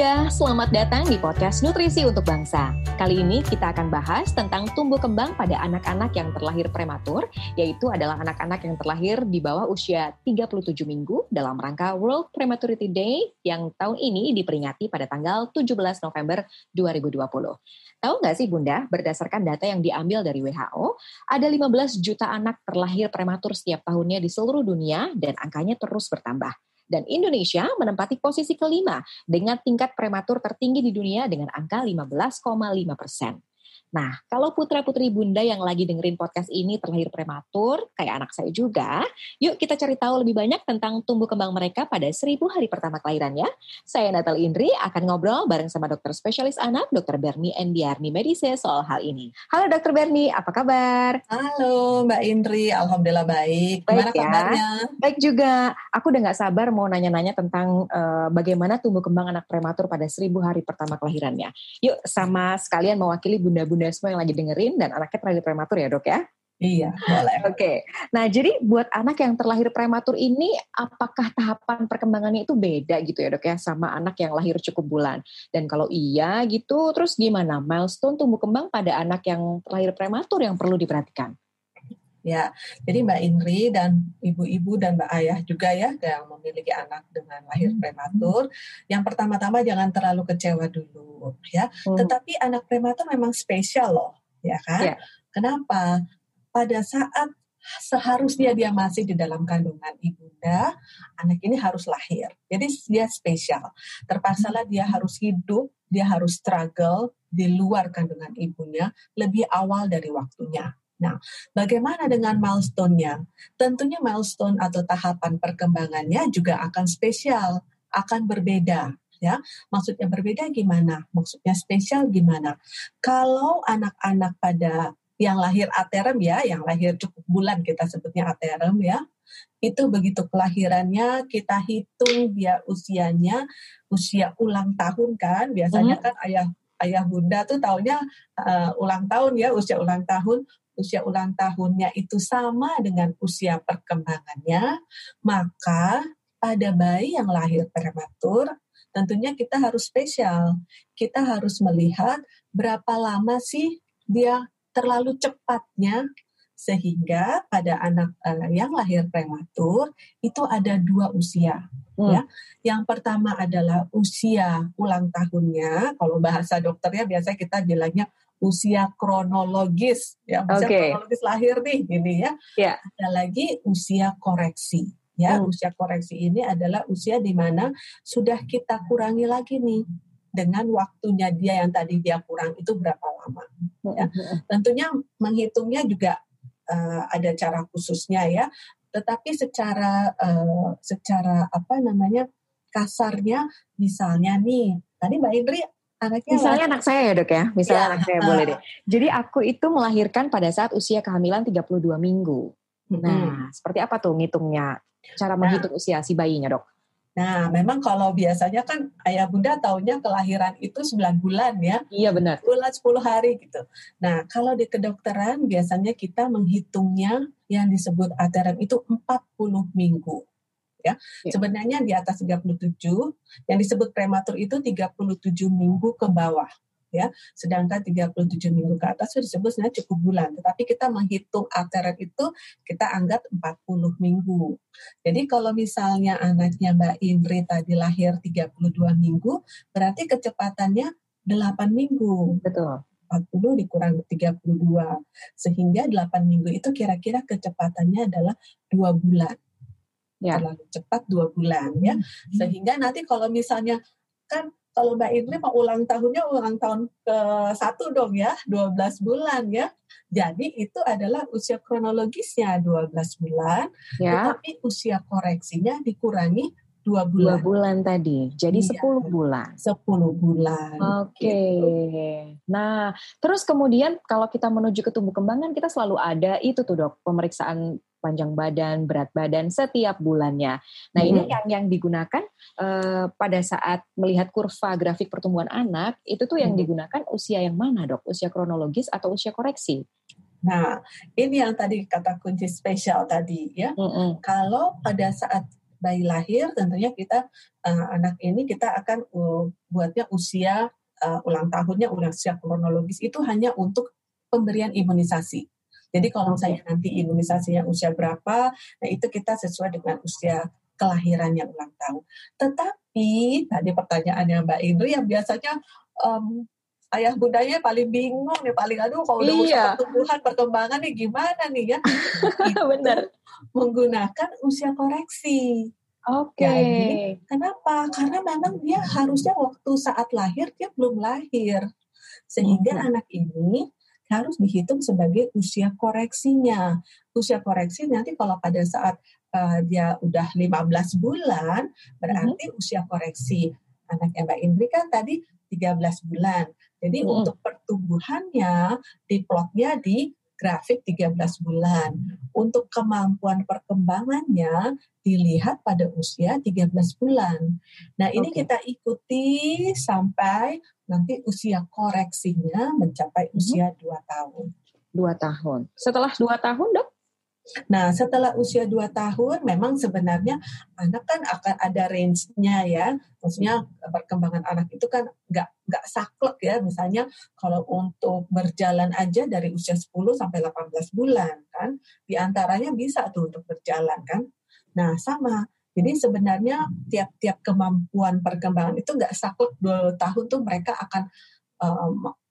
Bunda, selamat datang di podcast Nutrisi untuk Bangsa. Kali ini kita akan bahas tentang tumbuh kembang pada anak-anak yang terlahir prematur, yaitu adalah anak-anak yang terlahir di bawah usia 37 minggu dalam rangka World Prematurity Day yang tahun ini diperingati pada tanggal 17 November 2020. Tahu nggak sih Bunda, berdasarkan data yang diambil dari WHO, ada 15 juta anak terlahir prematur setiap tahunnya di seluruh dunia dan angkanya terus bertambah. Dan Indonesia menempati posisi kelima dengan tingkat prematur tertinggi di dunia dengan angka 15,5 persen. Nah, kalau putra-putri bunda yang lagi dengerin podcast ini terlahir prematur, kayak anak saya juga, yuk kita cari tahu lebih banyak tentang tumbuh kembang mereka pada seribu hari pertama kelahirannya. Saya Natal Indri akan ngobrol bareng sama dokter spesialis anak, dokter Berni Endiarni Medise soal hal ini. Halo dokter Berni, apa kabar? Halo Mbak Indri, Alhamdulillah baik. Baik Gimana ya. kabarnya? Baik juga. Aku udah gak sabar mau nanya-nanya tentang uh, bagaimana tumbuh kembang anak prematur pada seribu hari pertama kelahirannya. Yuk sama sekalian mewakili bunda-bunda bunda semua yang lagi dengerin dan anaknya terlahir prematur ya dok ya? Iya, boleh. Oke. Okay. Nah, jadi buat anak yang terlahir prematur ini, apakah tahapan perkembangannya itu beda gitu ya dok ya sama anak yang lahir cukup bulan? Dan kalau iya gitu, terus gimana milestone tumbuh kembang pada anak yang terlahir prematur yang perlu diperhatikan? Ya, jadi Mbak Indri dan ibu-ibu dan Mbak Ayah juga ya yang memiliki anak dengan lahir hmm. prematur, yang pertama-tama jangan terlalu kecewa dulu ya. Hmm. Tetapi anak prematur memang spesial loh, ya kan? Ya. Kenapa? Pada saat seharusnya dia masih di dalam kandungan ibunda, anak ini harus lahir. Jadi dia spesial. Terpaksalah dia harus hidup, dia harus struggle di luar kandungan ibunya lebih awal dari waktunya. Nah, bagaimana dengan milestone-nya? Tentunya milestone atau tahapan perkembangannya juga akan spesial, akan berbeda ya. Maksudnya berbeda gimana? Maksudnya spesial gimana? Kalau anak-anak pada yang lahir aterem ya, yang lahir cukup bulan kita sebutnya aterem ya, itu begitu kelahirannya kita hitung dia usianya usia ulang tahun kan biasanya hmm. kan ayah ayah bunda tuh tahunya uh, ulang tahun ya usia ulang tahun usia ulang tahunnya itu sama dengan usia perkembangannya, maka pada bayi yang lahir prematur, tentunya kita harus spesial. Kita harus melihat berapa lama sih dia terlalu cepatnya sehingga pada anak uh, yang lahir prematur itu ada dua usia hmm. ya yang pertama adalah usia ulang tahunnya kalau bahasa dokternya biasanya kita bilangnya usia kronologis ya usia okay. kronologis lahir nih ini ya yeah. ada lagi usia koreksi ya hmm. usia koreksi ini adalah usia di mana sudah kita kurangi lagi nih dengan waktunya dia yang tadi dia kurang itu berapa lama ya hmm. tentunya menghitungnya juga uh, ada cara khususnya ya tetapi secara uh, secara apa namanya kasarnya misalnya nih tadi Mbak Indri Anaknya Misalnya anak saya ya dok ya, misalnya ya. anak saya boleh deh. Jadi aku itu melahirkan pada saat usia kehamilan 32 minggu. Hmm. Nah, seperti apa tuh ngitungnya? Cara nah. menghitung usia si bayinya dok? Nah, memang kalau biasanya kan ayah bunda taunya kelahiran itu 9 bulan ya. Iya benar. Bulan 10 hari gitu. Nah, kalau di kedokteran biasanya kita menghitungnya yang disebut ateran itu 40 minggu ya. ya. Sebenarnya di atas 37, yang disebut prematur itu 37 minggu ke bawah ya. Sedangkan 37 minggu ke atas itu disebut sebenarnya cukup bulan. Tetapi kita menghitung alteret itu kita anggap 40 minggu. Jadi kalau misalnya anaknya Mbak Indri tadi lahir 32 minggu, berarti kecepatannya 8 minggu. Betul. 40 dikurang 32 sehingga 8 minggu itu kira-kira kecepatannya adalah 2 bulan ya. terlalu cepat dua bulan ya hmm. sehingga nanti kalau misalnya kan kalau Mbak Indri mau ulang tahunnya ulang tahun ke satu dong ya 12 bulan ya jadi itu adalah usia kronologisnya 12 bulan ya. tetapi usia koreksinya dikurangi dua bulan. Dua bulan tadi, jadi iya. sepuluh bulan. Sepuluh bulan. Oke. Okay. Gitu. Nah, terus kemudian kalau kita menuju ke tumbuh kembangan, kita selalu ada itu tuh dok, pemeriksaan panjang badan, berat badan setiap bulannya. Nah, hmm. ini yang yang digunakan uh, pada saat melihat kurva grafik pertumbuhan anak, itu tuh yang hmm. digunakan usia yang mana, Dok? Usia kronologis atau usia koreksi? Nah, ini yang tadi kata kunci spesial tadi ya. Hmm. Kalau pada saat bayi lahir tentunya kita uh, anak ini kita akan uh, buatnya usia uh, ulang tahunnya usia kronologis itu hanya untuk pemberian imunisasi. Jadi kalau misalnya nanti imunisasinya usia berapa, nah itu kita sesuai dengan usia kelahiran yang ulang tahun. Tetapi tadi pertanyaannya Mbak Indri yang biasanya um, ayah bundanya paling bingung nih, paling aduh kalau udah iya. pertumbuhan perkembangan nih gimana nih ya? Benar. Menggunakan usia koreksi. Oke. Okay. kenapa? Karena memang dia harusnya waktu saat lahir dia belum lahir, sehingga hmm. anak ini harus dihitung sebagai usia koreksinya. Usia koreksi nanti kalau pada saat uh, dia udah 15 bulan, berarti mm -hmm. usia koreksi anak Mbak Indri kan tadi 13 bulan. Jadi mm -hmm. untuk pertumbuhannya diplotnya di grafik 13 bulan. Untuk kemampuan perkembangannya dilihat pada usia 13 bulan. Nah, ini okay. kita ikuti sampai nanti usia koreksinya mencapai mhm. usia dua tahun. Dua tahun. Setelah dua tahun dok? Nah, setelah usia dua tahun, memang sebenarnya anak kan akan ada range-nya ya. Maksudnya perkembangan anak itu kan nggak nggak saklek ya. Misalnya kalau untuk berjalan aja dari usia 10 sampai 18 bulan kan, di antaranya bisa tuh untuk berjalan kan. Nah, sama jadi sebenarnya tiap-tiap kemampuan perkembangan itu nggak saklek dua tahun tuh mereka akan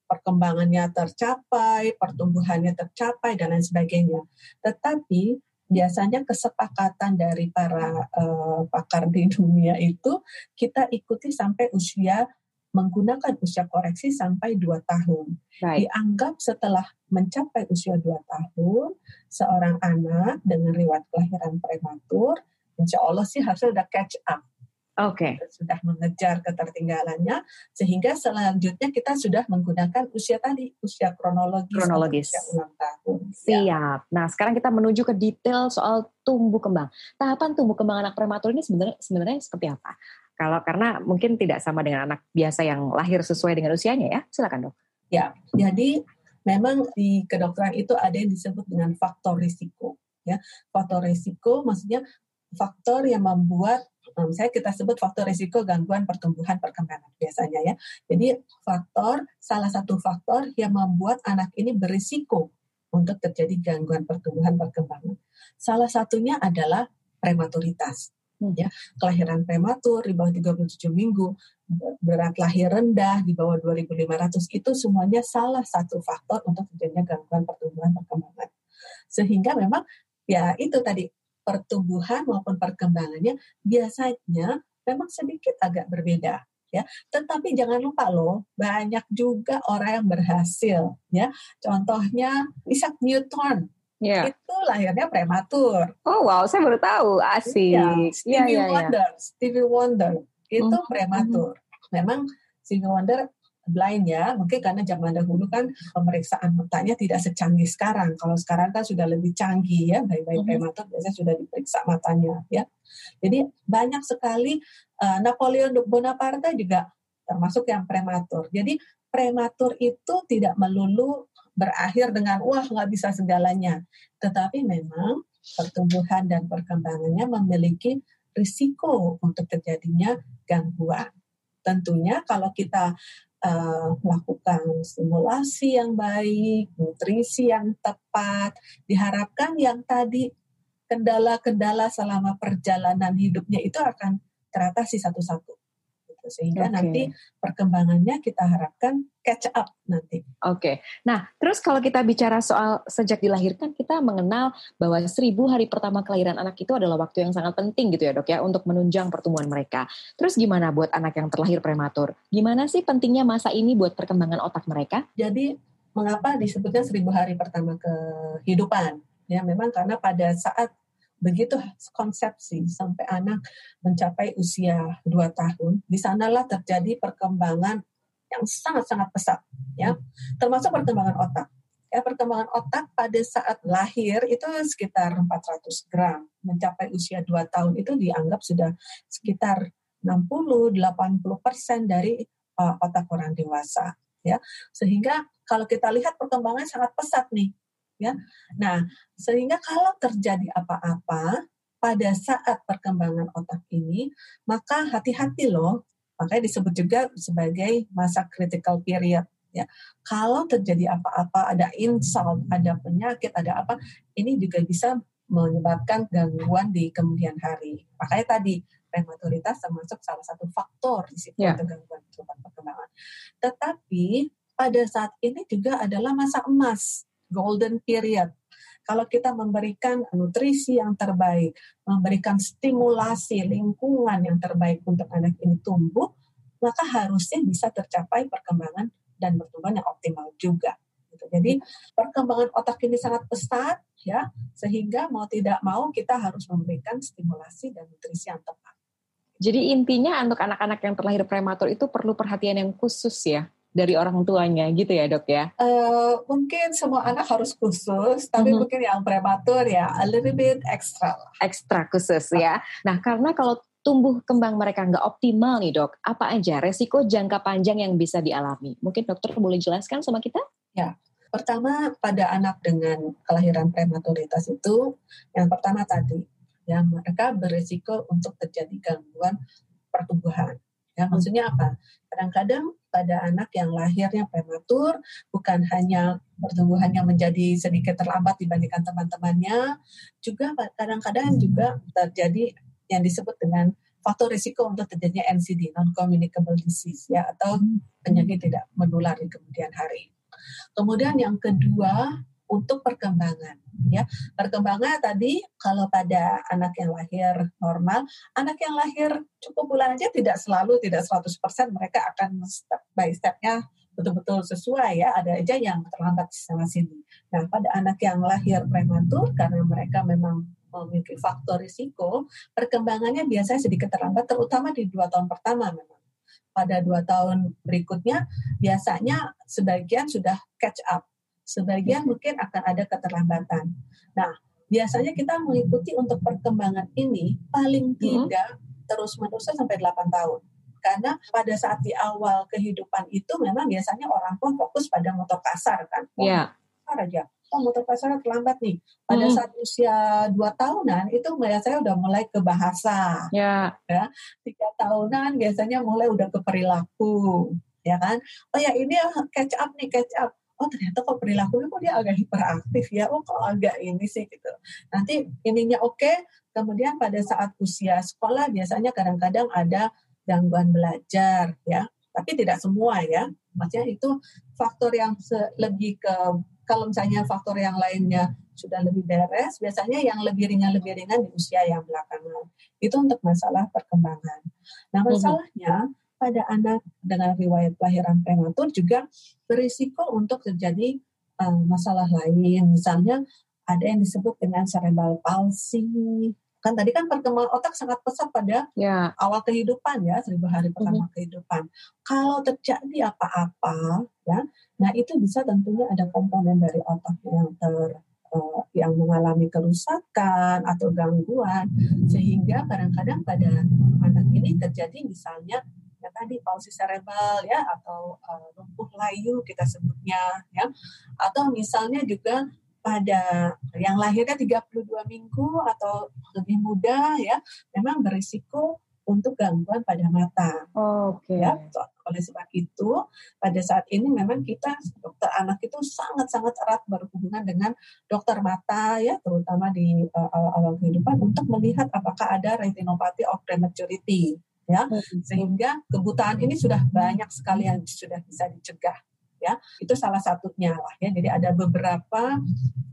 perkembangannya tercapai, pertumbuhannya tercapai dan lain sebagainya. Tetapi biasanya kesepakatan dari para uh, pakar di dunia itu kita ikuti sampai usia menggunakan usia koreksi sampai 2 tahun. Right. Dianggap setelah mencapai usia 2 tahun, seorang anak dengan riwayat kelahiran prematur insya Allah sih harusnya udah catch up. Oke. Okay. Sudah mengejar ketertinggalannya sehingga selanjutnya kita sudah menggunakan usia tadi usia kronologis, kronologis. usia ulang tahun. Ya. Siap. Ya. Nah sekarang kita menuju ke detail soal tumbuh kembang. Tahapan tumbuh kembang anak prematur ini sebenarnya sebenarnya seperti apa? Kalau karena mungkin tidak sama dengan anak biasa yang lahir sesuai dengan usianya ya, silakan dok. Ya, jadi memang di kedokteran itu ada yang disebut dengan faktor risiko ya faktor risiko maksudnya faktor yang membuat misalnya kita sebut faktor risiko gangguan pertumbuhan perkembangan biasanya ya. Jadi faktor salah satu faktor yang membuat anak ini berisiko untuk terjadi gangguan pertumbuhan perkembangan. Salah satunya adalah prematuritas. Hmm. Ya, kelahiran prematur di bawah 37 minggu, berat lahir rendah di bawah 2500 itu semuanya salah satu faktor untuk terjadinya gangguan pertumbuhan perkembangan. Sehingga memang ya itu tadi pertumbuhan maupun perkembangannya biasanya memang sedikit agak berbeda ya. Tetapi jangan lupa loh, banyak juga orang yang berhasil ya. Contohnya Isaac Newton. Yeah. Itu lahirnya prematur. Oh wow, saya baru tahu. Asik. Ya, Stevie yeah, yeah, Wonder, yeah. Stevie Wonder itu mm -hmm. prematur. Memang Stevie Wonder blind ya, mungkin karena zaman dahulu kan pemeriksaan matanya tidak secanggih sekarang. Kalau sekarang kan sudah lebih canggih ya, bayi-bayi mm-hmm. prematur biasanya sudah diperiksa matanya ya. Jadi banyak sekali uh, Napoleon Bonaparte juga termasuk yang prematur. Jadi prematur itu tidak melulu berakhir dengan wah nggak bisa segalanya, tetapi memang pertumbuhan dan perkembangannya memiliki risiko untuk terjadinya gangguan. Tentunya kalau kita uh, melakukan stimulasi yang baik, nutrisi yang tepat. Diharapkan yang tadi kendala-kendala selama perjalanan hidupnya itu akan teratasi satu-satu sehingga okay. nanti perkembangannya kita harapkan catch up nanti. Oke. Okay. Nah, terus kalau kita bicara soal sejak dilahirkan kita mengenal bahwa seribu hari pertama kelahiran anak itu adalah waktu yang sangat penting gitu ya dok ya untuk menunjang pertumbuhan mereka. Terus gimana buat anak yang terlahir prematur? Gimana sih pentingnya masa ini buat perkembangan otak mereka? Jadi mengapa disebutnya seribu hari pertama kehidupan? Ya memang karena pada saat begitu konsepsi sampai anak mencapai usia 2 tahun, di sanalah terjadi perkembangan yang sangat-sangat pesat, ya, termasuk perkembangan otak. Ya, perkembangan otak pada saat lahir itu sekitar 400 gram, mencapai usia 2 tahun itu dianggap sudah sekitar 60-80 persen dari uh, otak orang dewasa, ya, sehingga kalau kita lihat perkembangannya sangat pesat nih, ya. Nah, sehingga kalau terjadi apa-apa, pada saat perkembangan otak ini, maka hati-hati loh. Makanya disebut juga sebagai masa critical period. Ya, kalau terjadi apa-apa, ada insult, ada penyakit, ada apa, ini juga bisa menyebabkan gangguan di kemudian hari. Makanya tadi prematuritas termasuk salah satu faktor risiko yeah. gangguan perkembangan. Tetapi pada saat ini juga adalah masa emas, golden period kalau kita memberikan nutrisi yang terbaik, memberikan stimulasi lingkungan yang terbaik untuk anak ini tumbuh, maka harusnya bisa tercapai perkembangan dan pertumbuhan yang optimal juga. Gitu. Jadi perkembangan otak ini sangat pesat, ya, sehingga mau tidak mau kita harus memberikan stimulasi dan nutrisi yang tepat. Jadi intinya untuk anak-anak yang terlahir prematur itu perlu perhatian yang khusus ya dari orang tuanya gitu ya dok ya? Uh, mungkin semua anak harus khusus, tapi mm-hmm. mungkin yang prematur ya a little bit extra. Ekstra khusus ya. Nah karena kalau tumbuh kembang mereka nggak optimal nih dok, apa aja resiko jangka panjang yang bisa dialami? Mungkin dokter boleh jelaskan sama kita? Ya, pertama pada anak dengan kelahiran prematuritas itu, yang pertama tadi, ya mereka beresiko untuk terjadi gangguan pertumbuhan. Ya, maksudnya apa? Kadang-kadang pada anak yang lahirnya prematur bukan hanya pertumbuhannya menjadi sedikit terlambat dibandingkan teman-temannya, juga kadang-kadang juga terjadi yang disebut dengan faktor risiko untuk terjadinya NCD non communicable disease ya atau penyakit tidak menular di kemudian hari. Kemudian yang kedua untuk perkembangan ya. Perkembangan tadi kalau pada anak yang lahir normal anak yang lahir cukup bulan aja tidak selalu tidak 100% mereka akan step by stepnya betul-betul sesuai ya. Ada aja yang terlambat sana sini. Nah pada anak yang lahir prematur karena mereka memang memiliki faktor risiko perkembangannya biasanya sedikit terlambat terutama di dua tahun pertama memang. Pada dua tahun berikutnya biasanya sebagian sudah catch up sebagian mungkin akan ada keterlambatan. Nah, biasanya kita mengikuti untuk perkembangan ini paling hmm. tidak terus-menerus sampai 8 tahun. Karena pada saat di awal kehidupan itu memang biasanya orang tua fokus pada motor kasar kan. Iya. Yeah. aja. Oh, motor kasar terlambat nih. Pada hmm. saat usia 2 tahunan itu biasanya udah mulai ke bahasa. Yeah. Ya. Tiga tahunan biasanya mulai udah ke perilaku ya kan oh ya ini catch up nih catch up oh ternyata kok perilakunya kok dia agak hiperaktif ya, oh kok agak ini sih gitu. Nanti ininya oke, okay, kemudian pada saat usia sekolah biasanya kadang-kadang ada gangguan belajar ya, tapi tidak semua ya. Maksudnya itu faktor yang lebih ke kalau misalnya faktor yang lainnya sudah lebih beres, biasanya yang lebih ringan lebih ringan di usia yang belakangan. Itu untuk masalah perkembangan. Nah, mhm. masalahnya pada anak dengan riwayat kelahiran prematur juga berisiko untuk terjadi uh, masalah lain. Misalnya ada yang disebut dengan cerebral palsy. Kan tadi kan perkembangan otak sangat pesat pada ya. awal kehidupan ya, seribu hari pertama mm-hmm. kehidupan. Kalau terjadi apa-apa, ya, nah itu bisa tentunya ada komponen dari otak yang ter uh, yang mengalami kerusakan atau gangguan sehingga kadang-kadang pada anak ini terjadi misalnya ya tadi palsi cerebral ya atau uh, lumpuh layu kita sebutnya ya atau misalnya juga pada yang lahirnya 32 minggu atau lebih muda ya memang berisiko untuk gangguan pada mata. Oh, Oke. Okay. Ya, oleh sebab itu pada saat ini memang kita dokter anak itu sangat-sangat erat berhubungan dengan dokter mata ya terutama di uh, awal-awal kehidupan untuk melihat apakah ada retinopathy of prematurity ya. Hmm. sehingga kebutaan ini sudah banyak sekali yang sudah bisa dicegah ya. Itu salah satunya lah ya. Jadi ada beberapa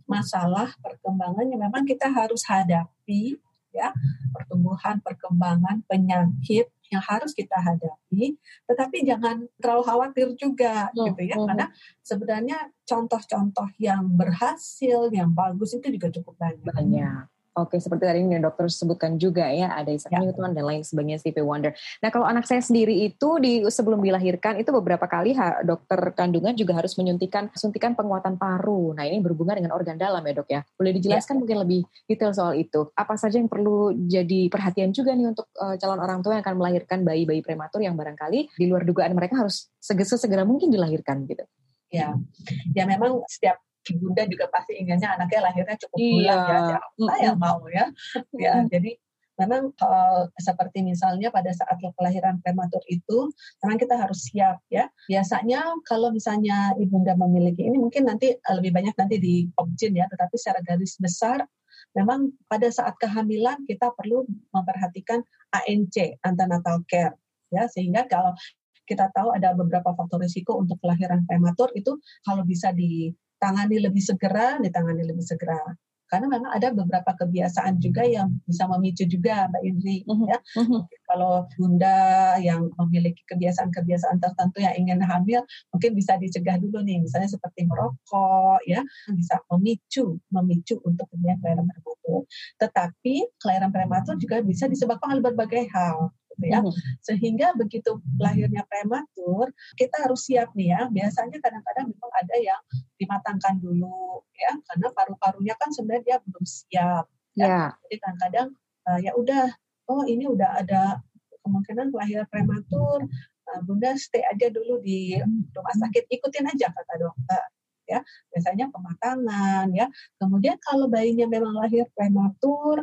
masalah perkembangan yang memang kita harus hadapi ya. Pertumbuhan perkembangan penyakit yang harus kita hadapi. Tetapi jangan terlalu khawatir juga hmm. gitu ya. hmm. karena sebenarnya contoh-contoh yang berhasil yang bagus itu juga cukup banyak. Banyak Oke, seperti tadi yang dokter sebutkan juga ya, ada Isaac ya. Newton dan lain sebagainya, Stevie Wonder. Nah, kalau anak saya sendiri itu di sebelum dilahirkan itu beberapa kali ha, dokter kandungan juga harus menyuntikan suntikan penguatan paru. Nah, ini berhubungan dengan organ dalam ya, Dok ya. Boleh dijelaskan ya. mungkin lebih detail soal itu. Apa saja yang perlu jadi perhatian juga nih untuk uh, calon orang tua yang akan melahirkan bayi-bayi prematur yang barangkali di luar dugaan mereka harus segera segera mungkin dilahirkan gitu. Ya. Ya memang setiap bunda juga pasti inginnya anaknya lahirnya cukup iya. bulan ya. Siapa yang mau ya? Ya jadi memang uh, seperti misalnya pada saat kelahiran prematur itu memang kita harus siap ya. Biasanya kalau misalnya ibunda memiliki ini mungkin nanti uh, lebih banyak nanti di objin ya tetapi secara garis besar memang pada saat kehamilan kita perlu memperhatikan ANC antenatal care ya. Sehingga kalau kita tahu ada beberapa faktor risiko untuk kelahiran prematur itu kalau bisa ditangani lebih segera ditangani lebih segera karena memang ada beberapa kebiasaan juga yang bisa memicu juga Mbak Indri uh-huh. ya. Uh-huh. Kalau bunda yang memiliki kebiasaan-kebiasaan tertentu yang ingin hamil mungkin bisa dicegah dulu nih misalnya seperti merokok ya bisa memicu memicu untuk kemudian kelahiran prematur. Tetapi kelahiran prematur juga bisa disebabkan oleh berbagai hal ya. Hmm. Sehingga begitu lahirnya prematur, kita harus siap nih ya. Biasanya kadang-kadang memang ada yang dimatangkan dulu ya, karena paru-parunya kan sebenarnya dia belum siap. Ya. Yeah. Jadi kadang-kadang uh, ya udah, oh ini udah ada kemungkinan kelahiran prematur, uh, bunda stay aja dulu di rumah sakit, ikutin aja kata dokter ya biasanya pematangan ya kemudian kalau bayinya memang lahir prematur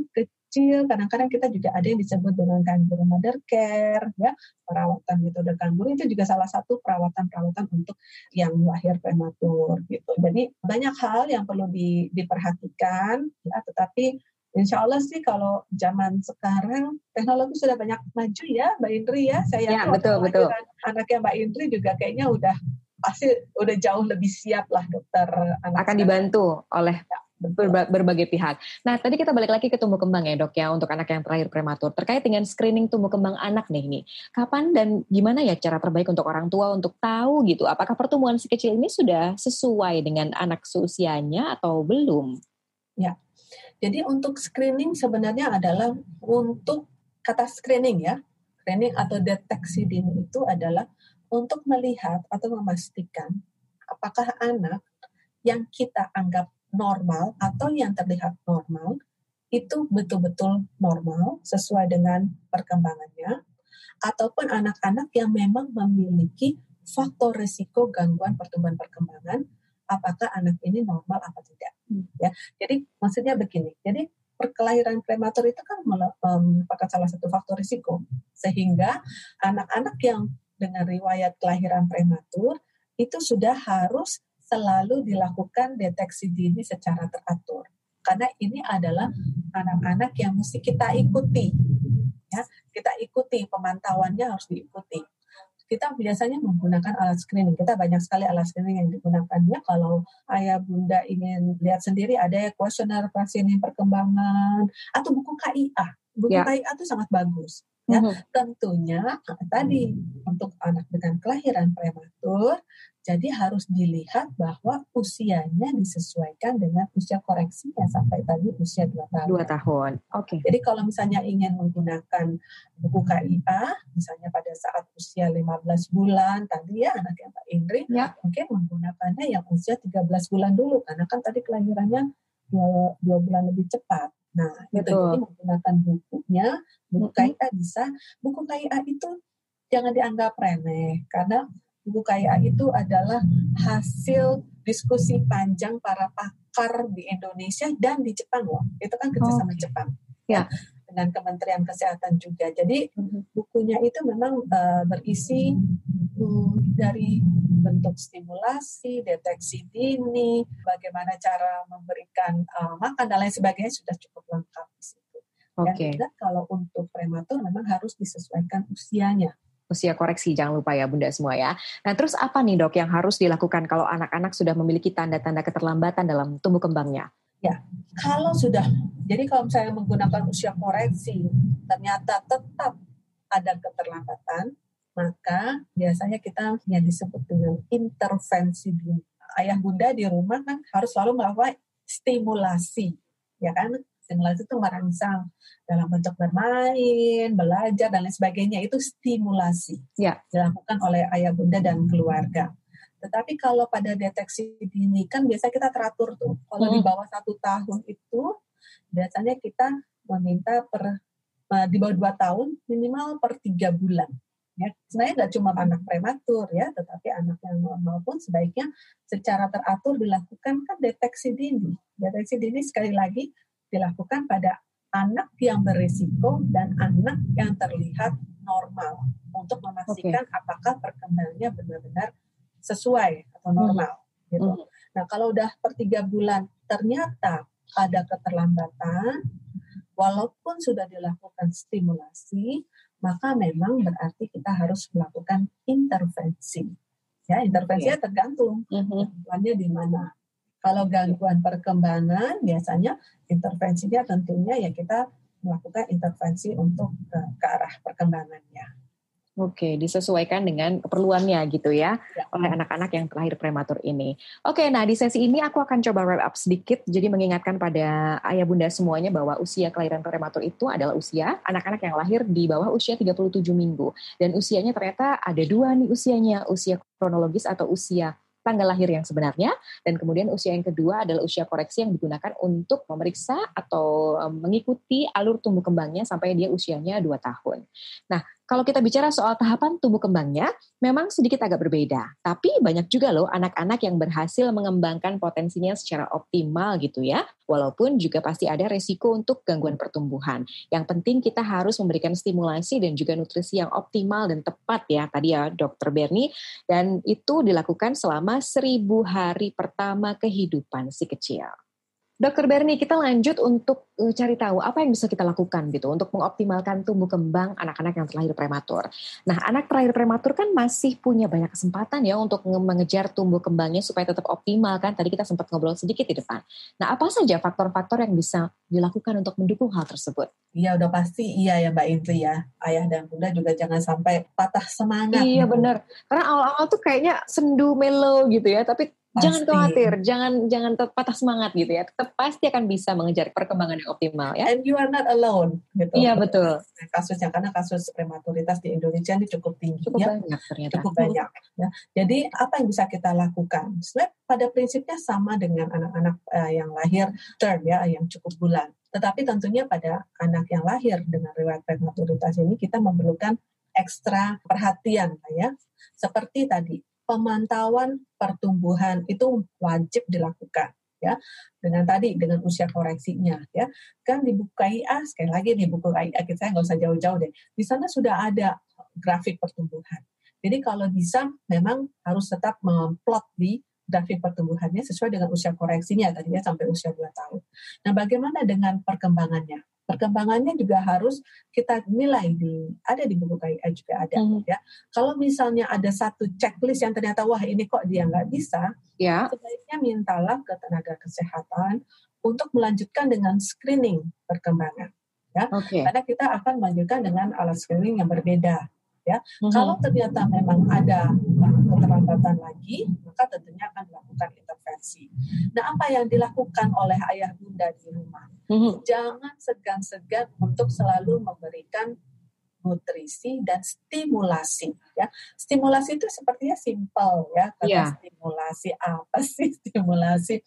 kecil. Kadang-kadang kita juga ada yang disebut dengan kangguru mother care, ya perawatan metode kangguru itu juga salah satu perawatan-perawatan untuk yang lahir prematur gitu. Jadi banyak hal yang perlu di, diperhatikan, ya. Tetapi Insya Allah sih kalau zaman sekarang teknologi sudah banyak maju ya, Mbak Indri ya. Saya ya, betul betul. Anaknya Mbak Indri juga kayaknya udah pasti udah jauh lebih siap lah dokter anak. Akan dibantu oleh ya berba berbagai pihak. Nah, tadi kita balik lagi ke tumbuh kembang ya dok ya untuk anak yang terakhir prematur. Terkait dengan screening tumbuh kembang anak nih ini, kapan dan gimana ya cara terbaik untuk orang tua untuk tahu gitu, apakah pertumbuhan si kecil ini sudah sesuai dengan anak seusianya atau belum? Ya, jadi untuk screening sebenarnya adalah untuk kata screening ya, screening atau deteksi dini itu adalah untuk melihat atau memastikan apakah anak yang kita anggap normal atau yang terlihat normal itu betul-betul normal sesuai dengan perkembangannya ataupun anak-anak yang memang memiliki faktor risiko gangguan pertumbuhan perkembangan apakah anak ini normal apa tidak ya. Jadi maksudnya begini jadi perkelahiran prematur itu kan merupakan salah satu faktor risiko sehingga anak-anak yang dengan riwayat kelahiran prematur itu sudah harus selalu dilakukan deteksi dini secara teratur. Karena ini adalah anak-anak yang mesti kita ikuti. Ya, kita ikuti pemantauannya harus diikuti. Kita biasanya menggunakan alat screening. Kita banyak sekali alat screening yang digunakan. Ya, kalau ayah bunda ingin lihat sendiri ada ya kuesioner pasien perkembangan atau buku KIA. Buku ya. KIA itu sangat bagus. Ya, mm -hmm. tentunya tadi untuk anak dengan kelahiran prematur jadi harus dilihat bahwa usianya disesuaikan dengan usia koreksinya sampai tadi usia 2 tahun. 2 tahun. Oke. Okay. Jadi kalau misalnya ingin menggunakan buku KIA, misalnya pada saat usia 15 bulan tadi ya anak yang Pak Indri, ya. mungkin menggunakannya yang usia 13 bulan dulu karena kan tadi kelahirannya dua, dua bulan lebih cepat. Nah, itu jadi menggunakan bukunya, buku KIA bisa. Buku KIA itu jangan dianggap remeh karena buku KIA itu adalah hasil diskusi panjang para pakar di Indonesia dan di Jepang loh. Itu kan kerjasama oh. Jepang. Ya. Dengan Kementerian Kesehatan juga. Jadi mm-hmm. bukunya itu memang uh, berisi um, dari bentuk stimulasi, deteksi dini, bagaimana cara memberikan uh, makan dan lain sebagainya sudah cukup lengkap di situ. Okay. Dan kalau untuk prematur memang harus disesuaikan usianya usia koreksi jangan lupa ya bunda semua ya. Nah terus apa nih dok yang harus dilakukan kalau anak-anak sudah memiliki tanda-tanda keterlambatan dalam tumbuh kembangnya? Ya, kalau sudah, jadi kalau misalnya menggunakan usia koreksi, ternyata tetap ada keterlambatan, maka biasanya kita yang disebut dengan intervensi dini. Ayah bunda di rumah kan harus selalu melakukan stimulasi, ya kan? Stimulasi itu merangsang dalam bentuk bermain, belajar dan lain sebagainya itu stimulasi ya. dilakukan oleh ayah bunda dan keluarga. Tetapi kalau pada deteksi dini kan biasa kita teratur tuh. Kalau hmm. di bawah satu tahun itu biasanya kita meminta per di bawah dua tahun minimal per tiga bulan. Ya, sebenarnya nggak cuma anak prematur ya, tetapi anak yang normal pun sebaiknya secara teratur dilakukan kan deteksi dini. Deteksi dini sekali lagi dilakukan pada anak yang berisiko dan anak yang terlihat normal untuk memastikan okay. apakah perkembangannya benar-benar sesuai atau hmm. normal hmm. gitu. Hmm. Nah kalau udah per tiga bulan ternyata ada keterlambatan, walaupun sudah dilakukan stimulasi, maka memang berarti kita harus melakukan intervensi. Ya, intervensinya okay. tergantung gangguannya di mana. Kalau gangguan perkembangan biasanya intervensinya tentunya ya kita melakukan intervensi untuk ke, ke arah perkembangannya. Oke, disesuaikan dengan keperluannya gitu ya, ya. oleh anak-anak yang terlahir prematur ini. Oke, nah di sesi ini aku akan coba wrap up sedikit, jadi mengingatkan pada ayah bunda semuanya bahwa usia kelahiran prematur itu adalah usia anak-anak yang lahir di bawah usia 37 minggu. Dan usianya ternyata ada dua nih usianya, usia kronologis atau usia tanggal lahir yang sebenarnya dan kemudian usia yang kedua adalah usia koreksi yang digunakan untuk memeriksa atau mengikuti alur tumbuh kembangnya sampai dia usianya 2 tahun. Nah, kalau kita bicara soal tahapan tumbuh kembangnya, memang sedikit agak berbeda. Tapi banyak juga loh anak-anak yang berhasil mengembangkan potensinya secara optimal gitu ya. Walaupun juga pasti ada resiko untuk gangguan pertumbuhan. Yang penting kita harus memberikan stimulasi dan juga nutrisi yang optimal dan tepat ya. Tadi ya dokter Bernie. Dan itu dilakukan selama seribu hari pertama kehidupan si kecil. Dokter Berni, kita lanjut untuk uh, cari tahu apa yang bisa kita lakukan gitu untuk mengoptimalkan tumbuh kembang anak-anak yang terlahir prematur. Nah, anak terlahir prematur kan masih punya banyak kesempatan ya untuk mengejar tumbuh kembangnya supaya tetap optimal kan. Tadi kita sempat ngobrol sedikit di depan. Nah, apa saja faktor-faktor yang bisa dilakukan untuk mendukung hal tersebut? Iya, udah pasti iya ya Mbak Indri ya. Ayah dan Bunda juga jangan sampai patah semangat. Iya, benar. Karena awal-awal tuh kayaknya sendu melo gitu ya, tapi Pasti. Jangan khawatir, jangan jangan patah semangat gitu ya. Tetap pasti akan bisa mengejar perkembangan yang optimal ya. And you are not alone gitu. Iya betul. Kasusnya karena kasus prematuritas di Indonesia ini cukup tinggi cukup ya. banyak ternyata. Cukup banyak ya. Jadi apa yang bisa kita lakukan? Sebenarnya pada prinsipnya sama dengan anak-anak uh, yang lahir term ya, yang cukup bulan. Tetapi tentunya pada anak yang lahir dengan riwayat prematuritas ini kita memerlukan ekstra perhatian ya. Seperti tadi pemantauan pertumbuhan itu wajib dilakukan ya dengan tadi dengan usia koreksinya ya kan di buku KIA sekali lagi di buku KIA kita nggak usah jauh-jauh deh di sana sudah ada grafik pertumbuhan jadi kalau bisa memang harus tetap memplot di grafik pertumbuhannya sesuai dengan usia koreksinya tadinya sampai usia 2 tahun. Nah, bagaimana dengan perkembangannya? Perkembangannya juga harus kita nilai di ada di buku KIA juga ada hmm. ya. Kalau misalnya ada satu checklist yang ternyata wah ini kok dia nggak bisa, ya. sebaiknya mintalah ke tenaga kesehatan untuk melanjutkan dengan screening perkembangan ya. Okay. Karena kita akan melanjutkan dengan alat screening yang berbeda ya. Mm-hmm. Kalau ternyata memang ada uh, keterlambatan lagi, maka tentunya akan dilakukan intervensi. Nah, apa yang dilakukan oleh ayah bunda di rumah? Mm-hmm. Jangan segan-segan untuk selalu memberikan nutrisi dan stimulasi ya. Stimulasi itu sepertinya simpel ya. Karena yeah. stimulasi apa sih stimulasi?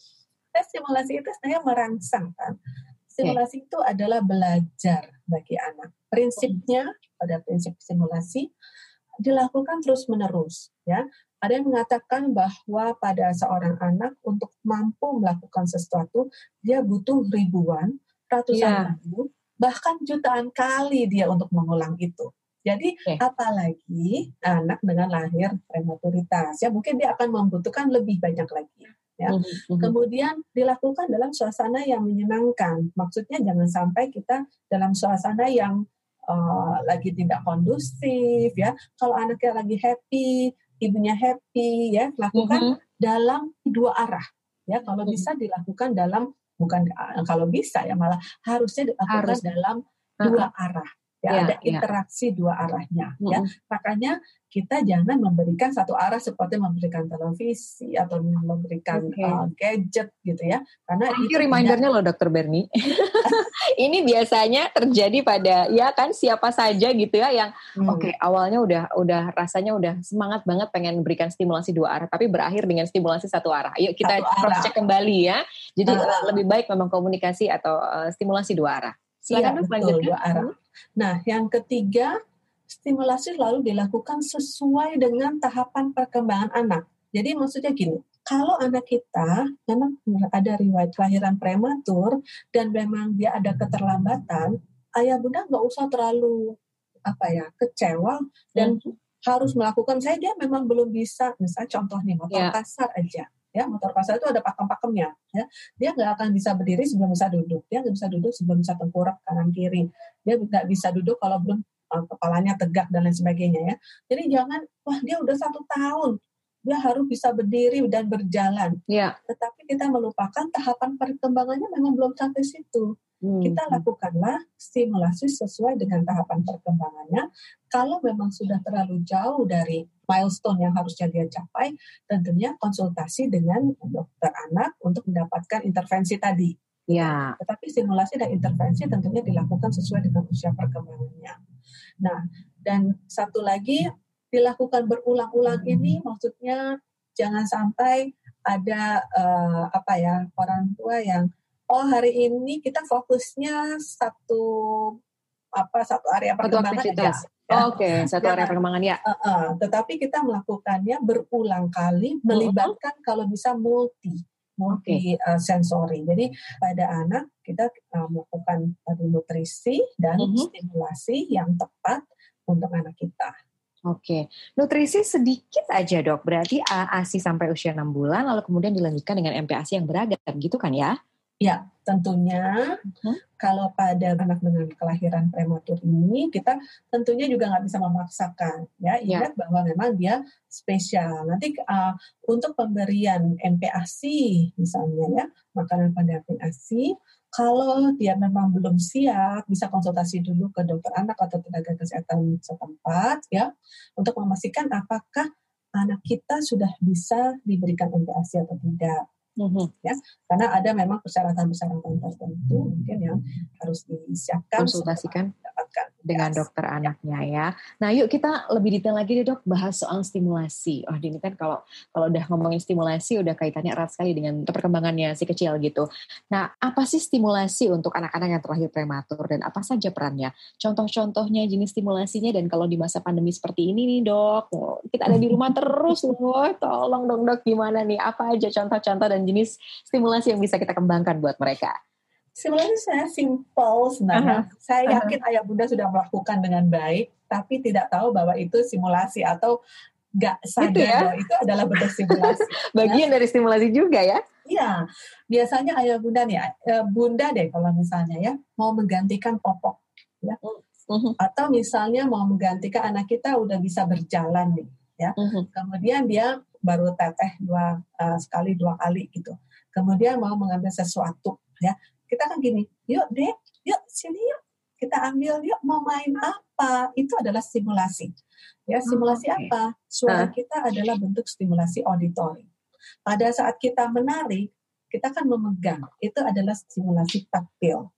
Nah, stimulasi itu sebenarnya merangsang kan. Stimulasi okay. itu adalah belajar bagi anak. Prinsipnya pada prinsip simulasi dilakukan terus-menerus ya. Ada yang mengatakan bahwa pada seorang anak untuk mampu melakukan sesuatu dia butuh ribuan, ratusan yeah. ribu, bahkan jutaan kali dia untuk mengulang itu. Jadi okay. apalagi anak dengan lahir prematuritas ya mungkin dia akan membutuhkan lebih banyak lagi ya. Mm -hmm. Kemudian dilakukan dalam suasana yang menyenangkan. Maksudnya jangan sampai kita dalam suasana yang uh, lagi tidak kondusif ya. Kalau anaknya lagi happy, ibunya happy ya, lakukan mm -hmm. dalam dua arah ya. Kalau mm -hmm. bisa dilakukan dalam bukan kalau bisa ya malah harusnya dilakukan Harus. dalam dua arah ya, ya ada ya. interaksi ya. dua arahnya mm -hmm. ya makanya kita jangan memberikan satu arah seperti memberikan televisi atau memberikan okay. uh, gadget gitu ya karena ini remindernya loh dokter Berni ini biasanya terjadi pada ya kan siapa saja gitu ya yang hmm. oke okay, awalnya udah udah rasanya udah semangat banget pengen berikan stimulasi dua arah tapi berakhir dengan stimulasi satu arah yuk kita cross check kembali ya jadi uh, lebih baik memang komunikasi atau uh, stimulasi dua arah Silakan iya, betul, dua arah. Nah, yang ketiga stimulasi lalu dilakukan sesuai dengan tahapan perkembangan anak. Jadi maksudnya gini, kalau anak kita memang ada riwayat kelahiran prematur dan memang dia ada keterlambatan, ayah bunda nggak usah terlalu apa ya kecewa dan hmm. harus melakukan saya dia memang belum bisa misalnya contohnya motor yeah. kasar aja ya motor kasar itu ada pakem-pakemnya ya dia nggak akan bisa berdiri sebelum bisa duduk dia nggak bisa duduk sebelum bisa tengkurap kanan kiri dia nggak bisa duduk kalau belum uh, kepalanya tegak dan lain sebagainya ya jadi jangan wah dia udah satu tahun dia harus bisa berdiri dan berjalan. Ya. Tetapi kita melupakan tahapan perkembangannya memang belum sampai situ. Hmm. Kita lakukanlah stimulasi sesuai dengan tahapan perkembangannya. Kalau memang sudah terlalu jauh dari milestone yang harusnya dia capai, tentunya konsultasi dengan dokter anak untuk mendapatkan intervensi tadi. Ya. Tetapi stimulasi dan intervensi tentunya dilakukan sesuai dengan usia perkembangannya. Nah, dan satu lagi dilakukan berulang-ulang ini maksudnya jangan sampai ada uh, apa ya orang tua yang oh hari ini kita fokusnya satu apa satu area perkembangan aja. Ya. Oke, okay, satu area perkembangan ya. Uh, uh, tetapi kita melakukannya berulang kali, melibatkan kalau bisa multi, multi okay. uh, sensori. Jadi pada anak kita uh, melakukan tadi nutrisi dan uh -huh. stimulasi yang tepat untuk anak kita. Oke, nutrisi sedikit aja dok, berarti ASI sampai usia 6 bulan, lalu kemudian dilanjutkan dengan MPASI yang beragam, gitu kan ya? Ya, tentunya hmm. kalau pada anak dengan kelahiran prematur ini kita tentunya juga nggak bisa memaksakan ya, ya. ingat ya. bahwa memang dia spesial nanti uh, untuk pemberian MPASI misalnya ya makanan pendamping ASI kalau dia memang belum siap, bisa konsultasi dulu ke dokter anak atau tenaga kesehatan setempat ya untuk memastikan apakah anak kita sudah bisa diberikan MPASI atau tidak. Mm-hmm. ya karena ada memang persyaratan-persyaratan tertentu mungkin yang harus disiapkan konsultasikan dengan dokter anaknya ya. Nah, yuk kita lebih detail lagi deh dok bahas soal stimulasi. Oh, ini kan kalau kalau udah ngomongin stimulasi udah kaitannya erat sekali dengan perkembangannya si kecil gitu. Nah, apa sih stimulasi untuk anak-anak yang terlahir prematur dan apa saja perannya? Contoh-contohnya jenis stimulasinya dan kalau di masa pandemi seperti ini nih dok, kita ada di rumah terus loh, tolong dong dok gimana nih? Apa aja contoh-contoh dan jenis stimulasi yang bisa kita kembangkan buat mereka? Sebenarnya saya simple sebenarnya. Uh-huh. Saya yakin uh-huh. ayah bunda sudah melakukan dengan baik, tapi tidak tahu bahwa itu simulasi atau nggak sadar itu ya? bahwa itu adalah bentuk simulasi. Bagian ya. dari stimulasi juga ya? Iya, biasanya ayah bunda nih, eh, bunda deh kalau misalnya ya mau menggantikan popok, ya, uh-huh. atau misalnya mau menggantikan anak kita udah bisa berjalan nih, ya, uh-huh. kemudian dia baru teteh dua uh, sekali dua kali gitu, kemudian mau mengambil sesuatu, ya, kita kan gini, yuk dek, yuk sini yuk, kita ambil yuk mau main apa? Itu adalah stimulasi. Ya, stimulasi okay. apa? Suara kita adalah bentuk stimulasi auditori. Pada saat kita menarik, kita kan memegang, itu adalah stimulasi taktil.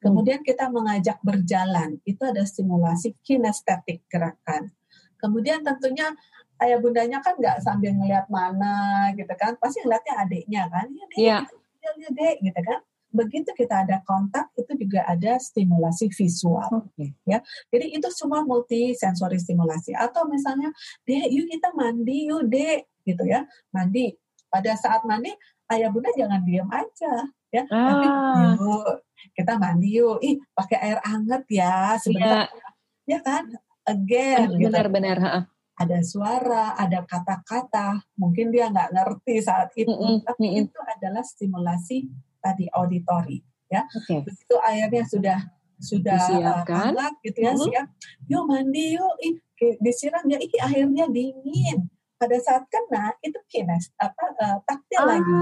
Kemudian kita mengajak berjalan, itu ada stimulasi kinestetik gerakan. Kemudian tentunya ayah bundanya kan nggak sambil ngeliat mana gitu kan, pasti ngeliatnya adiknya kan, ya dek, yeah. ya, dek gitu kan. Begitu kita ada kontak itu juga ada stimulasi visual okay. ya. Jadi itu semua multi sensori stimulasi. Atau misalnya dek yuk kita mandi yuk dek gitu ya. Mandi. Pada saat mandi ayah bunda jangan diam aja ya. Ah. tapi yuk kita mandi yuk. Ih pakai air hangat ya sebentar. Ya, ya kan? Again benar-benar gitu. Ada suara, ada kata-kata, mungkin dia nggak ngerti saat itu, mm -hmm. tapi mm -hmm. itu adalah stimulasi tadi auditori ya. Okay. Begitu airnya sudah sudah Disiapkan. hangat gitu ya, uh-huh. siap. Yuk mandi yuk, ih, disiram ya, ih airnya dingin. Pada saat kena itu kines apa uh, taktil ah, lagi.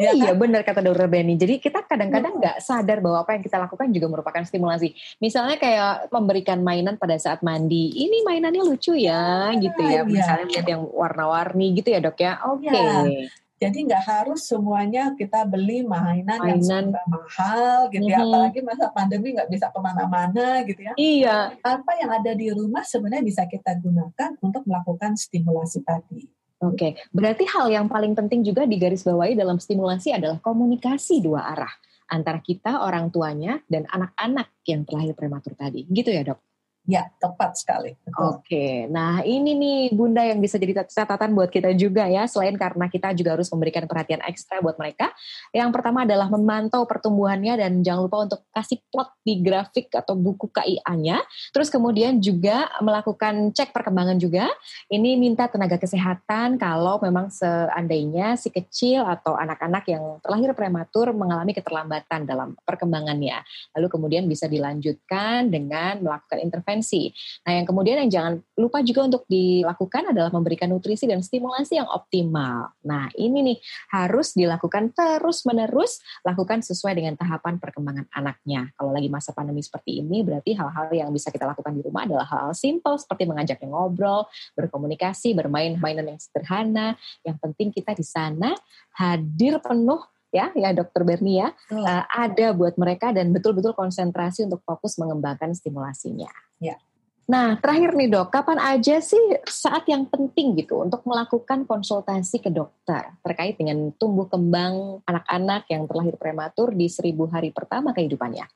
Ya, iya kan? benar kata Dokter Benny. Jadi kita kadang-kadang nggak -kadang sadar bahwa apa yang kita lakukan juga merupakan stimulasi. Misalnya kayak memberikan mainan pada saat mandi. Ini mainannya lucu ya, ya gitu ya. Iya. Misalnya lihat yang warna-warni gitu ya dok ya. Oke. Okay. Ya. Jadi nggak harus semuanya kita beli mainan, mainan. yang mahal gitu ya. Mm-hmm. Apalagi masa pandemi nggak bisa ke mana-mana gitu ya. Iya. Apa yang ada di rumah sebenarnya bisa kita gunakan untuk melakukan stimulasi tadi. Oke, okay. berarti hal yang paling penting juga digarisbawahi dalam stimulasi adalah komunikasi dua arah antara kita orang tuanya dan anak-anak yang terlahir prematur tadi. Gitu ya dok? Ya, tepat sekali. Oke, nah ini nih Bunda yang bisa jadi catatan buat kita juga ya, selain karena kita juga harus memberikan perhatian ekstra buat mereka. Yang pertama adalah memantau pertumbuhannya dan jangan lupa untuk kasih plot di grafik atau buku KIA-nya. Terus kemudian juga melakukan cek perkembangan juga. Ini minta tenaga kesehatan kalau memang seandainya si kecil atau anak-anak yang terlahir prematur mengalami keterlambatan dalam perkembangannya. Lalu kemudian bisa dilanjutkan dengan melakukan intervensi intervensi. Nah, yang kemudian yang jangan lupa juga untuk dilakukan adalah memberikan nutrisi dan stimulasi yang optimal. Nah, ini nih harus dilakukan terus-menerus, lakukan sesuai dengan tahapan perkembangan anaknya. Kalau lagi masa pandemi seperti ini, berarti hal-hal yang bisa kita lakukan di rumah adalah hal-hal simple seperti mengajaknya ngobrol, berkomunikasi, bermain mainan yang sederhana. Yang penting kita di sana hadir penuh ya ya dokter Berni ya uh, ada buat mereka dan betul-betul konsentrasi untuk fokus mengembangkan stimulasinya. Ya. Nah, terakhir nih dok, kapan aja sih saat yang penting gitu untuk melakukan konsultasi ke dokter terkait dengan tumbuh kembang anak-anak yang terlahir prematur di seribu hari pertama kehidupannya?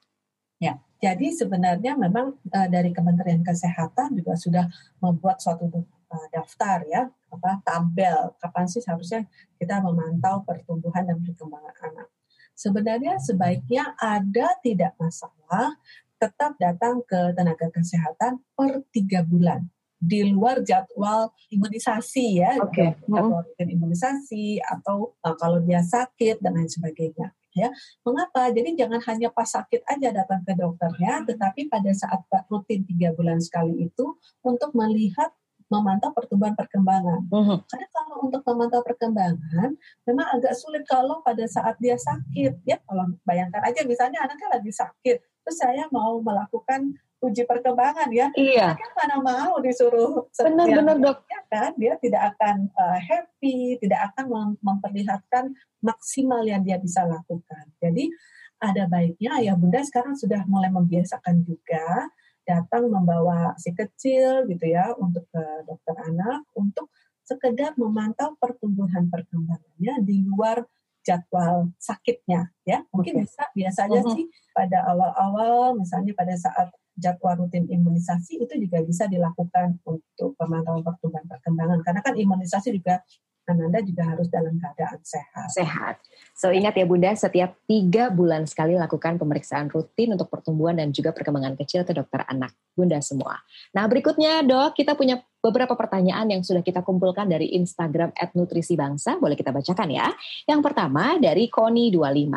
Ya, jadi sebenarnya memang uh, dari Kementerian Kesehatan juga sudah membuat suatu uh, daftar ya, apa tabel kapan sih seharusnya kita memantau pertumbuhan dan perkembangan anak. Sebenarnya sebaiknya ada tidak masalah tetap datang ke tenaga kesehatan per tiga bulan di luar jadwal imunisasi ya, okay. jadwal imunisasi atau uh, kalau dia sakit dan lain sebagainya. Ya, mengapa? Jadi jangan hanya pas sakit aja datang ke dokternya, tetapi pada saat rutin tiga bulan sekali itu untuk melihat memantau pertumbuhan perkembangan. Uh-huh. Karena kalau untuk memantau perkembangan, memang agak sulit kalau pada saat dia sakit. Ya, kalau bayangkan aja misalnya anaknya lagi sakit, terus saya mau melakukan uji perkembangan ya, iya. kan mana mau disuruh benar-benar dok ya kan dia tidak akan uh, happy, tidak akan mem memperlihatkan maksimal yang dia bisa lakukan. Jadi ada baiknya ayah bunda sekarang sudah mulai membiasakan juga datang membawa si kecil gitu ya untuk ke dokter anak untuk sekedar memantau pertumbuhan perkembangannya di luar jadwal sakitnya ya mungkin okay. bisa biasanya uh -huh. sih pada awal-awal misalnya pada saat jadwal rutin imunisasi itu juga bisa dilakukan untuk pemantauan pertumbuhan perkembangan karena kan imunisasi juga Ananda juga harus dalam keadaan sehat. Sehat. So ingat ya Bunda, setiap tiga bulan sekali lakukan pemeriksaan rutin untuk pertumbuhan dan juga perkembangan kecil ke dokter anak. Bunda semua. Nah berikutnya dok, kita punya beberapa pertanyaan yang sudah kita kumpulkan dari Instagram @nutrisi bangsa. Boleh kita bacakan ya. Yang pertama dari Koni25.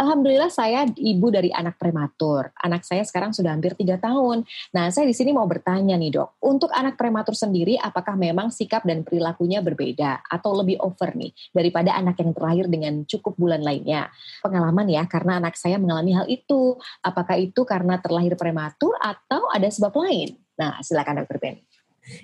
Alhamdulillah saya ibu dari anak prematur. Anak saya sekarang sudah hampir tiga tahun. Nah saya di sini mau bertanya nih dok, untuk anak prematur sendiri apakah memang sikap dan perilakunya berbeda atau lebih over nih daripada anak yang terlahir dengan cukup bulan lainnya? Pengalaman ya, karena anak saya mengalami hal itu. Apakah itu karena terlahir prematur atau ada sebab lain? Nah silakan dokter Ben.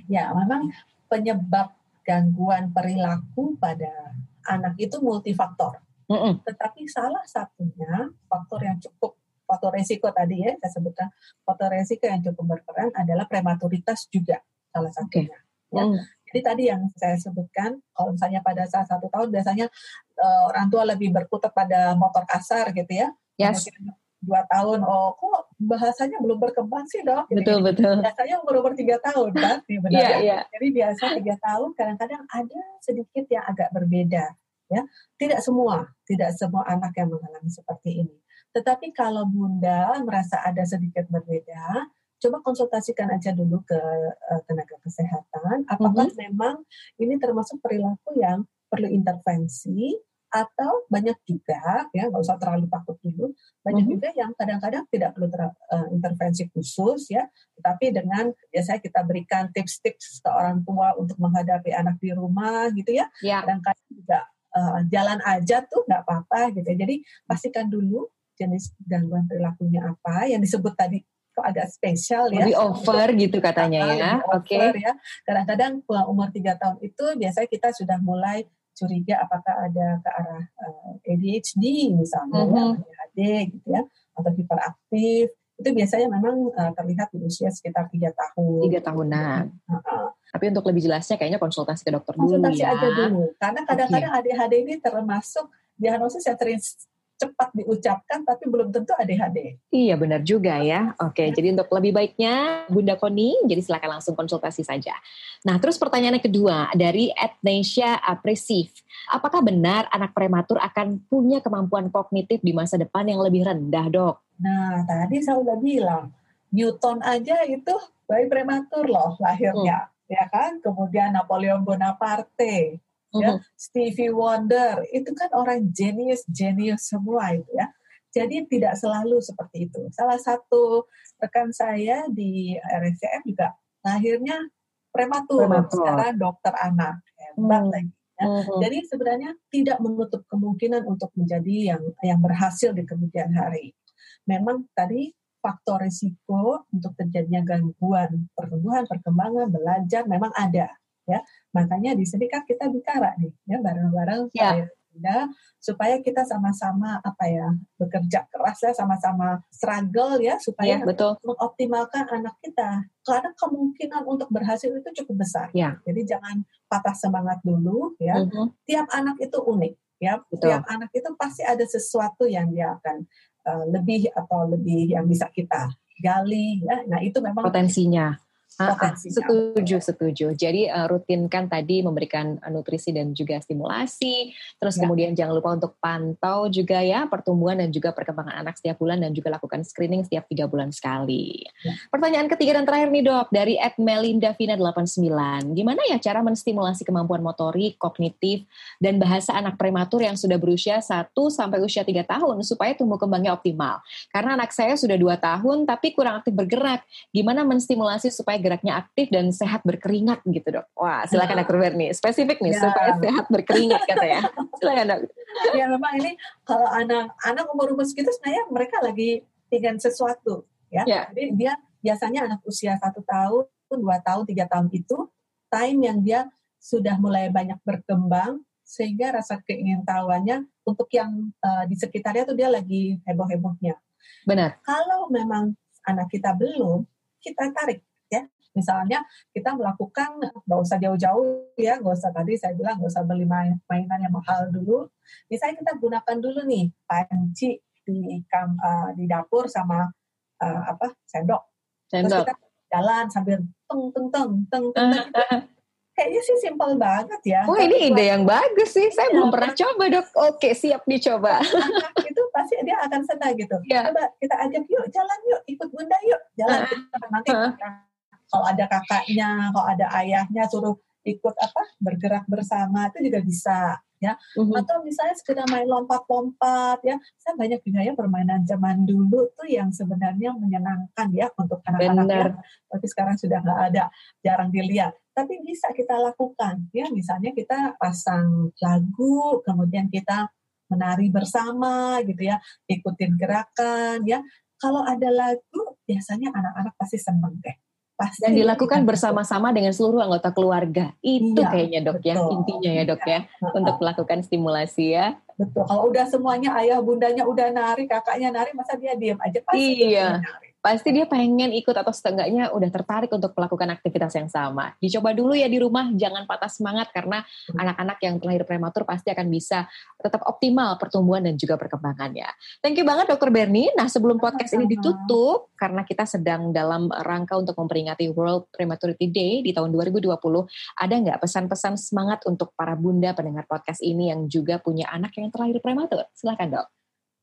Ya, memang penyebab gangguan perilaku pada anak itu multifaktor. Mm -mm. Tetapi salah satunya faktor yang cukup faktor resiko tadi ya saya sebutkan faktor resiko yang cukup berperan adalah prematuritas juga salah satunya. Okay. Ya. Mm. Jadi tadi yang saya sebutkan kalau misalnya pada saat satu tahun biasanya uh, orang tua lebih berkutat pada motor kasar gitu ya. Yes. Dua tahun. Oh kok bahasanya belum berkembang sih dok betul Jadi, betul biasanya umur umur tiga tahun kan? Benar yeah, yeah. jadi biasa tiga tahun kadang-kadang ada sedikit yang agak berbeda ya. Tidak semua tidak semua anak yang mengalami seperti ini. Tetapi kalau bunda merasa ada sedikit berbeda coba konsultasikan aja dulu ke uh, tenaga kesehatan. Apakah mm -hmm. memang ini termasuk perilaku yang perlu intervensi atau banyak juga ya nggak usah terlalu takut dulu banyak mm-hmm. juga yang kadang-kadang tidak perlu ter, uh, intervensi khusus ya tetapi dengan biasanya kita berikan tips-tips ke orang tua untuk menghadapi anak di rumah gitu ya yeah. kadang-kadang juga uh, jalan aja tuh nggak apa-apa gitu jadi pastikan dulu jenis gangguan perilakunya apa yang disebut tadi kok agak spesial ya. Lebih over gitu katanya ya. Oke. Okay. ya. Kadang-kadang umur tiga tahun itu biasanya kita sudah mulai curiga apakah ada ke arah uh, eh, ADHD misalnya mm-hmm. ya, ADHD gitu ya atau hiperaktif itu biasanya memang uh, terlihat di usia sekitar tiga tahun. Tiga tahunan. Uh-huh. Tapi untuk lebih jelasnya kayaknya konsultasi ke dokter konsultasi dulu ya. Konsultasi aja dulu. Karena kadang-kadang okay. ADHD ini termasuk diagnosis yang sering cepat diucapkan tapi belum tentu ADHD. Iya benar juga ya. Oke, ya. jadi untuk lebih baiknya Bunda Koni, jadi silakan langsung konsultasi saja. Nah, terus pertanyaan kedua dari Etnesia Apresif. Apakah benar anak prematur akan punya kemampuan kognitif di masa depan yang lebih rendah, dok? Nah, tadi saya udah bilang, Newton aja itu bayi prematur loh lahirnya, hmm. ya kan? Kemudian Napoleon Bonaparte, ya mm-hmm. Stevie Wonder itu kan orang jenius jenius semua itu ya jadi tidak selalu seperti itu salah satu rekan saya di RSCM juga lahirnya prematur, prematur. sekarang dokter anak hebat hmm. lagi ya. hmm. jadi sebenarnya tidak menutup kemungkinan untuk menjadi yang yang berhasil di kemudian hari memang tadi faktor risiko untuk terjadinya gangguan pertumbuhan perkembangan belajar memang ada ya makanya di sini kan kita bicara nih ya bareng-bareng ya. supaya kita sama-sama apa ya bekerja keras ya sama-sama struggle ya supaya ya, betul. mengoptimalkan anak kita karena kemungkinan untuk berhasil itu cukup besar ya. jadi jangan patah semangat dulu ya uh -huh. tiap anak itu unik ya betul. tiap anak itu pasti ada sesuatu yang dia akan uh, lebih atau lebih yang bisa kita gali ya nah itu memang potensinya Ah, ah setuju, setuju. Jadi uh, rutinkan tadi memberikan uh, nutrisi dan juga stimulasi. Terus ya. kemudian jangan lupa untuk pantau juga ya pertumbuhan dan juga perkembangan anak setiap bulan dan juga lakukan screening setiap tiga bulan sekali. Ya. Pertanyaan ketiga dan terakhir nih dok dari Ed Melinda Vina 89. Gimana ya cara menstimulasi kemampuan motorik, kognitif, dan bahasa anak prematur yang sudah berusia 1 sampai usia 3 tahun supaya tumbuh kembangnya optimal? Karena anak saya sudah dua tahun tapi kurang aktif bergerak. Gimana menstimulasi supaya geraknya aktif dan sehat berkeringat gitu dok. Wah silakan ya. dokter Berni, spesifik nih ya. supaya sehat berkeringat kata ya. silakan dok. Ya memang ini kalau anak-anak umur-umur segitu sebenarnya mereka lagi ingin sesuatu ya. ya. Jadi dia biasanya anak usia satu tahun, dua tahun, tiga tahun itu time yang dia sudah mulai banyak berkembang sehingga rasa keingintahuannya untuk yang uh, di sekitarnya tuh dia lagi heboh-hebohnya. Benar. Kalau memang anak kita belum, kita tarik Misalnya kita melakukan nggak usah jauh-jauh ya, nggak usah tadi saya bilang nggak usah beli main, mainan yang mahal dulu. Misalnya kita gunakan dulu nih panci di kam, uh, di dapur sama uh, apa sendok. sendok. Terus kita jalan sambil teng teng teng teng teng. teng. Uh, Kayaknya sih simpel banget ya. Oh ini ide yang bagus sih. Saya ya, belum pernah coba dok. Oke siap dicoba. itu pasti dia akan senang gitu. Ya. Coba kita ajak yuk jalan yuk ikut bunda yuk jalan. Uh, nanti uh kalau ada kakaknya, kalau ada ayahnya suruh ikut apa bergerak bersama itu juga bisa ya. Mm-hmm. atau misalnya sekedar main lompat-lompat ya. Saya banyak juga ya permainan zaman dulu tuh yang sebenarnya menyenangkan ya untuk anak-anak ya. Tapi sekarang sudah nggak ada jarang dilihat. Tapi bisa kita lakukan ya. Misalnya kita pasang lagu kemudian kita menari bersama gitu ya ikutin gerakan ya. Kalau ada lagu biasanya anak-anak pasti seneng deh Pasti dan dilakukan bersama-sama dengan seluruh anggota keluarga. Itu iya, kayaknya dok ya, betul. ya intinya ya dok ya iya. untuk melakukan stimulasi ya. Betul. Kalau udah semuanya ayah bundanya udah nari, kakaknya nari, masa dia diam aja pasti iya. dia nari pasti dia pengen ikut atau setengahnya udah tertarik untuk melakukan aktivitas yang sama. Dicoba dulu ya di rumah, jangan patah semangat karena hmm. anak-anak yang terlahir prematur pasti akan bisa tetap optimal pertumbuhan dan juga perkembangannya. Thank you banget Dokter Berni. Nah sebelum podcast ini ditutup, karena kita sedang dalam rangka untuk memperingati World Prematurity Day di tahun 2020, ada nggak pesan-pesan semangat untuk para bunda pendengar podcast ini yang juga punya anak yang terlahir prematur? Silakan dok.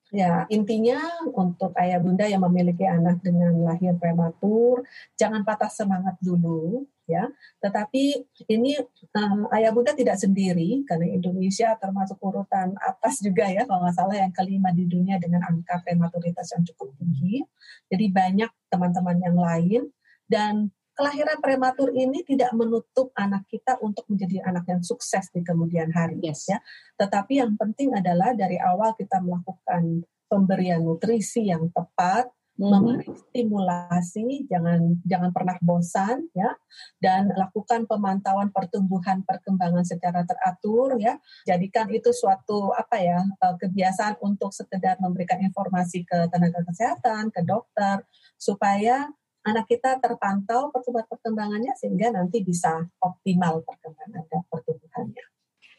Ya, intinya untuk ayah bunda yang memiliki anak dengan lahir prematur, jangan patah semangat dulu, ya. Tetapi ini um, ayah bunda tidak sendiri, karena Indonesia termasuk urutan atas juga ya, kalau nggak salah yang kelima di dunia dengan angka prematuritas yang cukup tinggi. Jadi banyak teman-teman yang lain, dan kelahiran prematur ini tidak menutup anak kita untuk menjadi anak yang sukses di kemudian hari yes. ya. Tetapi yang penting adalah dari awal kita melakukan pemberian nutrisi yang tepat, mm-hmm. memberi stimulasi, jangan jangan pernah bosan ya dan lakukan pemantauan pertumbuhan perkembangan secara teratur ya. Jadikan itu suatu apa ya eh, kebiasaan untuk sekedar memberikan informasi ke tenaga kesehatan, ke dokter supaya anak kita terpantau pertumbuhan perkembangannya sehingga nanti bisa optimal perkembangan dan pertumbuhannya.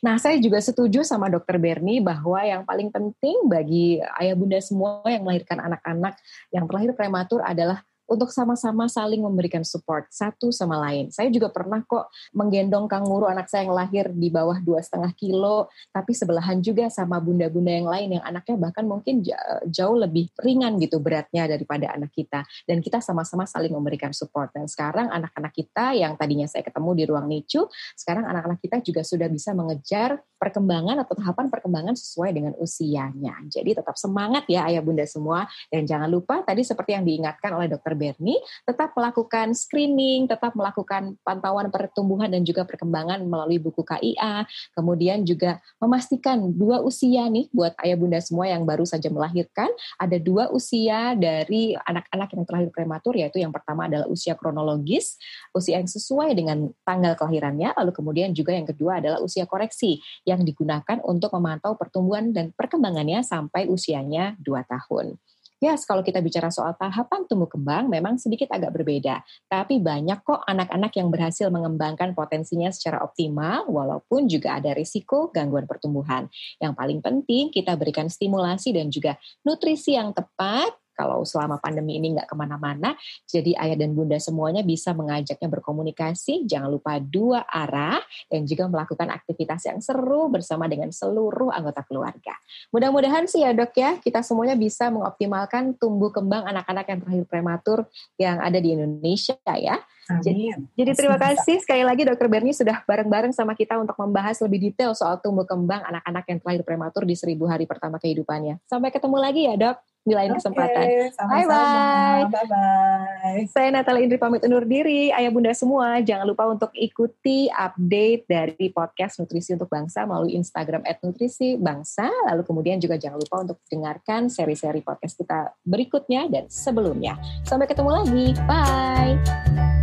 Nah, saya juga setuju sama Dokter Berni bahwa yang paling penting bagi ayah bunda semua yang melahirkan anak-anak yang terlahir prematur adalah untuk sama-sama saling memberikan support satu sama lain. Saya juga pernah kok menggendong kanguru anak saya yang lahir di bawah dua setengah kilo, tapi sebelahan juga sama bunda-bunda yang lain yang anaknya bahkan mungkin jauh lebih ringan gitu beratnya daripada anak kita. Dan kita sama-sama saling memberikan support. Dan sekarang anak-anak kita yang tadinya saya ketemu di ruang NICU, sekarang anak-anak kita juga sudah bisa mengejar perkembangan atau tahapan perkembangan sesuai dengan usianya. Jadi tetap semangat ya ayah bunda semua. Dan jangan lupa tadi seperti yang diingatkan oleh dokter Berni, tetap melakukan screening, tetap melakukan pantauan pertumbuhan dan juga perkembangan melalui buku KIA, kemudian juga memastikan dua usia nih buat ayah bunda semua yang baru saja melahirkan, ada dua usia dari anak-anak yang terlahir prematur, yaitu yang pertama adalah usia kronologis, usia yang sesuai dengan tanggal kelahirannya, lalu kemudian juga yang kedua adalah usia koreksi yang digunakan untuk memantau pertumbuhan dan perkembangannya sampai usianya 2 tahun. Yes, kalau kita bicara soal tahapan tumbuh kembang memang sedikit agak berbeda. Tapi banyak kok anak-anak yang berhasil mengembangkan potensinya secara optimal walaupun juga ada risiko gangguan pertumbuhan. Yang paling penting kita berikan stimulasi dan juga nutrisi yang tepat kalau selama pandemi ini nggak ke mana-mana, jadi ayah dan bunda semuanya bisa mengajaknya berkomunikasi, jangan lupa dua arah, dan juga melakukan aktivitas yang seru bersama dengan seluruh anggota keluarga. Mudah-mudahan sih ya dok ya, kita semuanya bisa mengoptimalkan tumbuh kembang anak-anak yang terakhir prematur yang ada di Indonesia ya. Jadi, jadi terima kasih sekali lagi Dokter Berni sudah bareng-bareng sama kita untuk membahas lebih detail soal tumbuh kembang anak-anak yang terlahir prematur di seribu hari pertama kehidupannya. Sampai ketemu lagi ya dok di lain okay, kesempatan. Bye bye. Bye bye. Saya Natalia Indri pamit undur diri. Ayah bunda semua jangan lupa untuk ikuti update dari podcast Nutrisi untuk Bangsa melalui Instagram @nutrisi_bangsa. Lalu kemudian juga jangan lupa untuk dengarkan seri-seri podcast kita berikutnya dan sebelumnya. Sampai ketemu lagi. Bye.